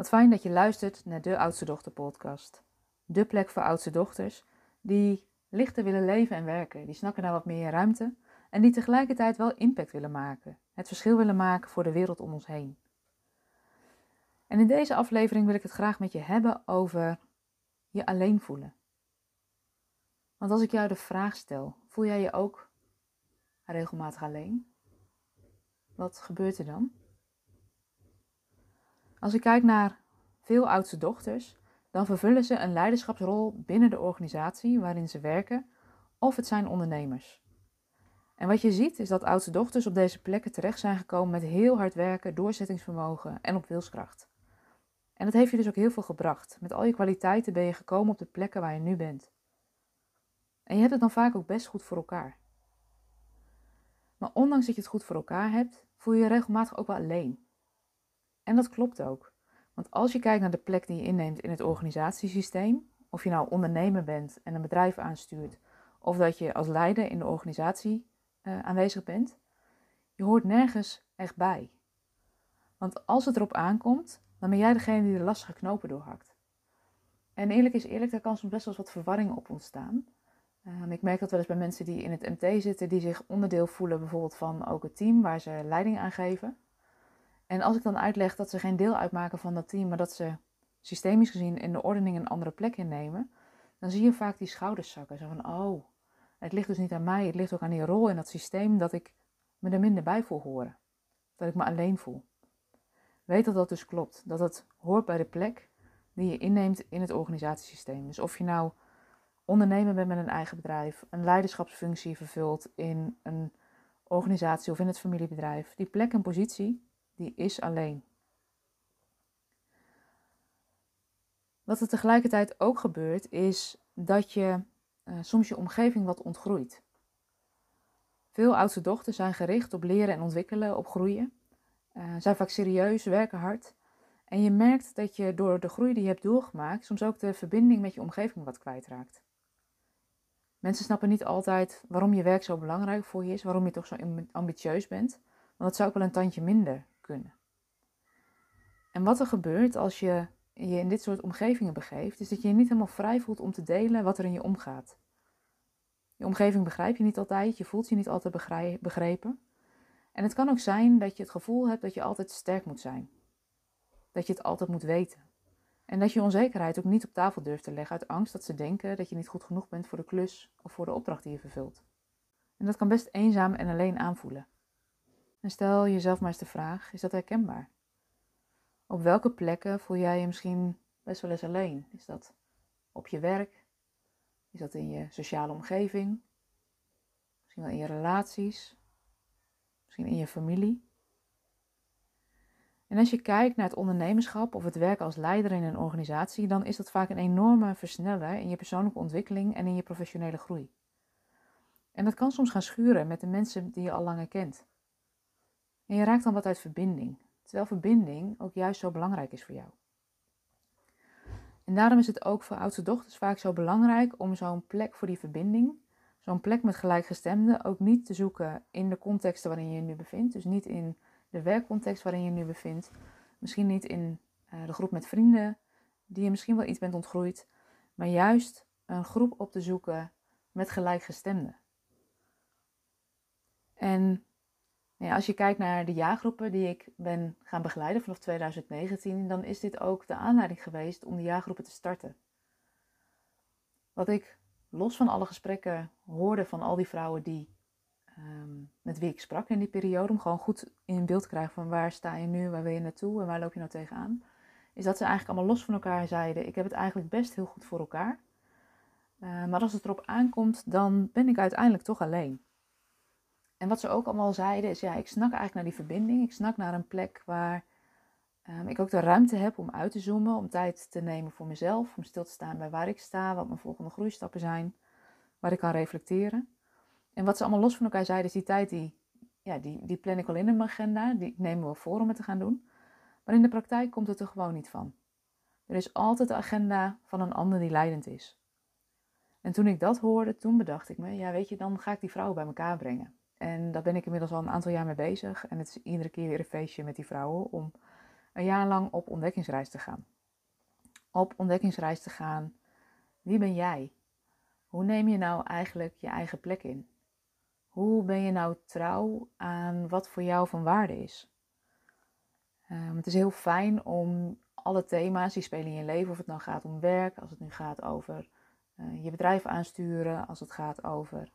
Wat fijn dat je luistert naar de Oudste Dochter podcast. De plek voor oudste dochters die lichter willen leven en werken. Die snakken naar wat meer ruimte en die tegelijkertijd wel impact willen maken. Het verschil willen maken voor de wereld om ons heen. En in deze aflevering wil ik het graag met je hebben over je alleen voelen. Want als ik jou de vraag stel, voel jij je ook regelmatig alleen? Wat gebeurt er dan? Als ik kijk naar veel oudste dochters, dan vervullen ze een leiderschapsrol binnen de organisatie waarin ze werken, of het zijn ondernemers. En wat je ziet is dat oudste dochters op deze plekken terecht zijn gekomen met heel hard werken, doorzettingsvermogen en op wilskracht. En dat heeft je dus ook heel veel gebracht. Met al je kwaliteiten ben je gekomen op de plekken waar je nu bent. En je hebt het dan vaak ook best goed voor elkaar. Maar ondanks dat je het goed voor elkaar hebt, voel je je regelmatig ook wel alleen. En dat klopt ook. Want als je kijkt naar de plek die je inneemt in het organisatiesysteem, of je nou ondernemer bent en een bedrijf aanstuurt, of dat je als leider in de organisatie uh, aanwezig bent, je hoort nergens echt bij. Want als het erop aankomt, dan ben jij degene die de lastige knopen doorhakt. En eerlijk is eerlijk, daar kan soms best wel eens wat verwarring op ontstaan. Um, ik merk dat wel eens bij mensen die in het MT zitten, die zich onderdeel voelen bijvoorbeeld van ook het team waar ze leiding aan geven. En als ik dan uitleg dat ze geen deel uitmaken van dat team, maar dat ze systemisch gezien in de ordening een andere plek innemen, dan zie je vaak die schouders zakken. Zo van, oh, het ligt dus niet aan mij, het ligt ook aan die rol in dat systeem dat ik me er minder bij voel horen. Dat ik me alleen voel. Weet dat dat dus klopt. Dat het hoort bij de plek die je inneemt in het organisatiesysteem. Dus of je nou ondernemer bent met een eigen bedrijf, een leiderschapsfunctie vervult in een organisatie of in het familiebedrijf, die plek en positie, die is alleen. Wat er tegelijkertijd ook gebeurt, is dat je uh, soms je omgeving wat ontgroeit. Veel oudste dochters zijn gericht op leren en ontwikkelen, op groeien. Uh, zijn vaak serieus, werken hard. En je merkt dat je door de groei die je hebt doorgemaakt, soms ook de verbinding met je omgeving wat kwijtraakt. Mensen snappen niet altijd waarom je werk zo belangrijk voor je is, waarom je toch zo ambitieus bent. Want dat zou ook wel een tandje minder kunnen. En wat er gebeurt als je je in dit soort omgevingen begeeft, is dat je je niet helemaal vrij voelt om te delen wat er in je omgaat. Je omgeving begrijp je niet altijd, je voelt je niet altijd begrepen. En het kan ook zijn dat je het gevoel hebt dat je altijd sterk moet zijn. Dat je het altijd moet weten. En dat je onzekerheid ook niet op tafel durft te leggen uit angst dat ze denken dat je niet goed genoeg bent voor de klus of voor de opdracht die je vervult. En dat kan best eenzaam en alleen aanvoelen. En stel jezelf maar eens de vraag: is dat herkenbaar? Op welke plekken voel jij je misschien best wel eens alleen? Is dat op je werk? Is dat in je sociale omgeving? Misschien wel in je relaties? Misschien in je familie? En als je kijkt naar het ondernemerschap of het werken als leider in een organisatie, dan is dat vaak een enorme versneller in je persoonlijke ontwikkeling en in je professionele groei. En dat kan soms gaan schuren met de mensen die je al langer kent. En je raakt dan wat uit verbinding, terwijl verbinding ook juist zo belangrijk is voor jou. En daarom is het ook voor oudste dochters vaak zo belangrijk om zo'n plek voor die verbinding, zo'n plek met gelijkgestemden, ook niet te zoeken in de contexten waarin je je nu bevindt. Dus niet in de werkcontext waarin je je nu bevindt. Misschien niet in uh, de groep met vrienden, die je misschien wel iets bent ontgroeid. Maar juist een groep op te zoeken met gelijkgestemden. En ja, als je kijkt naar de jaargroepen die ik ben gaan begeleiden vanaf 2019, dan is dit ook de aanleiding geweest om de jaargroepen te starten. Wat ik los van alle gesprekken hoorde van al die vrouwen die, um, met wie ik sprak in die periode, om gewoon goed in beeld te krijgen van waar sta je nu, waar wil je naartoe en waar loop je nou tegenaan, is dat ze eigenlijk allemaal los van elkaar zeiden: Ik heb het eigenlijk best heel goed voor elkaar. Uh, maar als het erop aankomt, dan ben ik uiteindelijk toch alleen. En wat ze ook allemaal zeiden is, ja, ik snak eigenlijk naar die verbinding. Ik snak naar een plek waar um, ik ook de ruimte heb om uit te zoomen, om tijd te nemen voor mezelf, om stil te staan bij waar ik sta, wat mijn volgende groeistappen zijn, waar ik kan reflecteren. En wat ze allemaal los van elkaar zeiden, is die tijd, die, ja, die, die plan ik al in in mijn agenda, die nemen we voor om het te gaan doen. Maar in de praktijk komt het er gewoon niet van. Er is altijd de agenda van een ander die leidend is. En toen ik dat hoorde, toen bedacht ik me, ja weet je, dan ga ik die vrouwen bij elkaar brengen. En daar ben ik inmiddels al een aantal jaar mee bezig. En het is iedere keer weer een feestje met die vrouwen om een jaar lang op ontdekkingsreis te gaan. Op ontdekkingsreis te gaan. Wie ben jij? Hoe neem je nou eigenlijk je eigen plek in? Hoe ben je nou trouw aan wat voor jou van waarde is? Um, het is heel fijn om alle thema's die spelen in je leven, of het nou gaat om werk, als het nu gaat over uh, je bedrijf aansturen, als het gaat over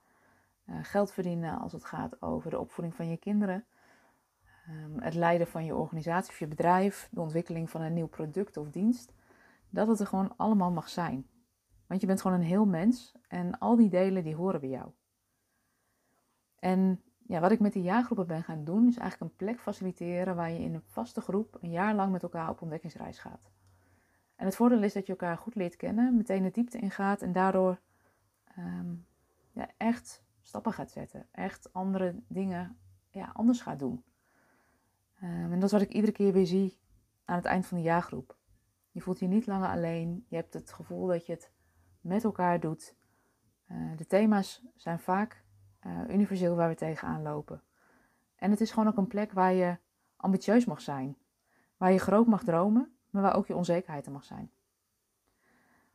geld verdienen, als het gaat over de opvoeding van je kinderen, um, het leiden van je organisatie of je bedrijf, de ontwikkeling van een nieuw product of dienst, dat het er gewoon allemaal mag zijn. Want je bent gewoon een heel mens en al die delen die horen bij jou. En ja, wat ik met die jaargroepen ben gaan doen, is eigenlijk een plek faciliteren waar je in een vaste groep een jaar lang met elkaar op ontdekkingsreis gaat. En het voordeel is dat je elkaar goed leert kennen, meteen de diepte ingaat en daardoor um, ja, echt stappen gaat zetten. Echt andere dingen ja, anders gaat doen. Um, en dat is wat ik iedere keer weer zie aan het eind van de jaargroep. Je voelt je niet langer alleen. Je hebt het gevoel dat je het met elkaar doet. Uh, de thema's zijn vaak uh, universeel waar we tegenaan lopen. En het is gewoon ook een plek waar je ambitieus mag zijn. Waar je groot mag dromen, maar waar ook je onzekerheid er mag zijn.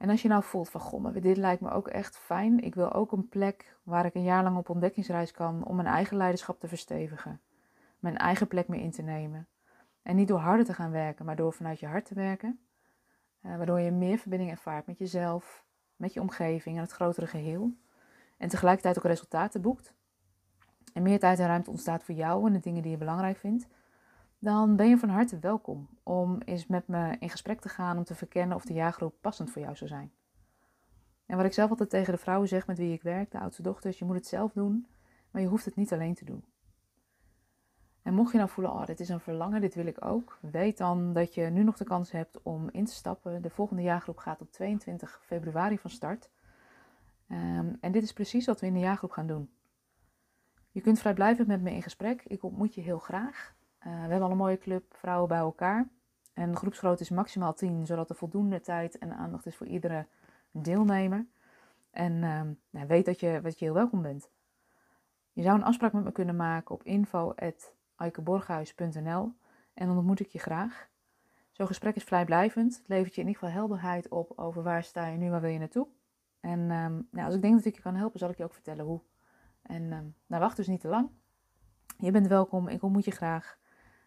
En als je nou voelt van, goh, maar dit lijkt me ook echt fijn. Ik wil ook een plek waar ik een jaar lang op ontdekkingsreis kan om mijn eigen leiderschap te verstevigen. Mijn eigen plek meer in te nemen. En niet door harder te gaan werken, maar door vanuit je hart te werken. Uh, waardoor je meer verbinding ervaart met jezelf, met je omgeving en het grotere geheel en tegelijkertijd ook resultaten boekt en meer tijd en ruimte ontstaat voor jou en de dingen die je belangrijk vindt, dan ben je van harte welkom om eens met me in gesprek te gaan om te verkennen of de jaargroep passend voor jou zou zijn. En wat ik zelf altijd tegen de vrouwen zeg met wie ik werk, de oudste dochters, je moet het zelf doen, maar je hoeft het niet alleen te doen. En mocht je nou voelen, oh, dit is een verlangen, dit wil ik ook, weet dan dat je nu nog de kans hebt om in te stappen. De volgende jaargroep gaat op 22 februari van start. Um, en dit is precies wat we in de jaargroep gaan doen. Je kunt vrijblijvend met me in gesprek. Ik ontmoet je heel graag. Uh, we hebben al een mooie club vrouwen bij elkaar. En de groepsgrootte is maximaal 10, zodat er voldoende tijd en aandacht is voor iedere deelnemer. En um, nou, weet dat je, dat je heel welkom bent. Je zou een afspraak met me kunnen maken op info.aikeborghuis.nl en dan ontmoet ik je graag. Zo'n gesprek is vrijblijvend. Het levert je in ieder geval helderheid op over waar sta je nu, waar wil je naartoe. En um, nou, als ik denk dat ik je kan helpen, zal ik je ook vertellen hoe. En um, nou, wacht dus niet te lang. Je bent welkom, ik ontmoet je graag.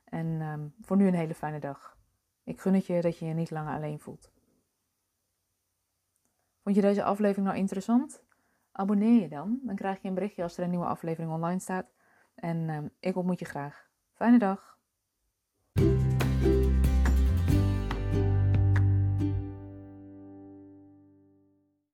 En um, voor nu een hele fijne dag. Ik gun het je dat je je niet langer alleen voelt. Vond je deze aflevering nou interessant? Abonneer je dan, dan krijg je een berichtje als er een nieuwe aflevering online staat. En ik ontmoet je graag. Fijne dag!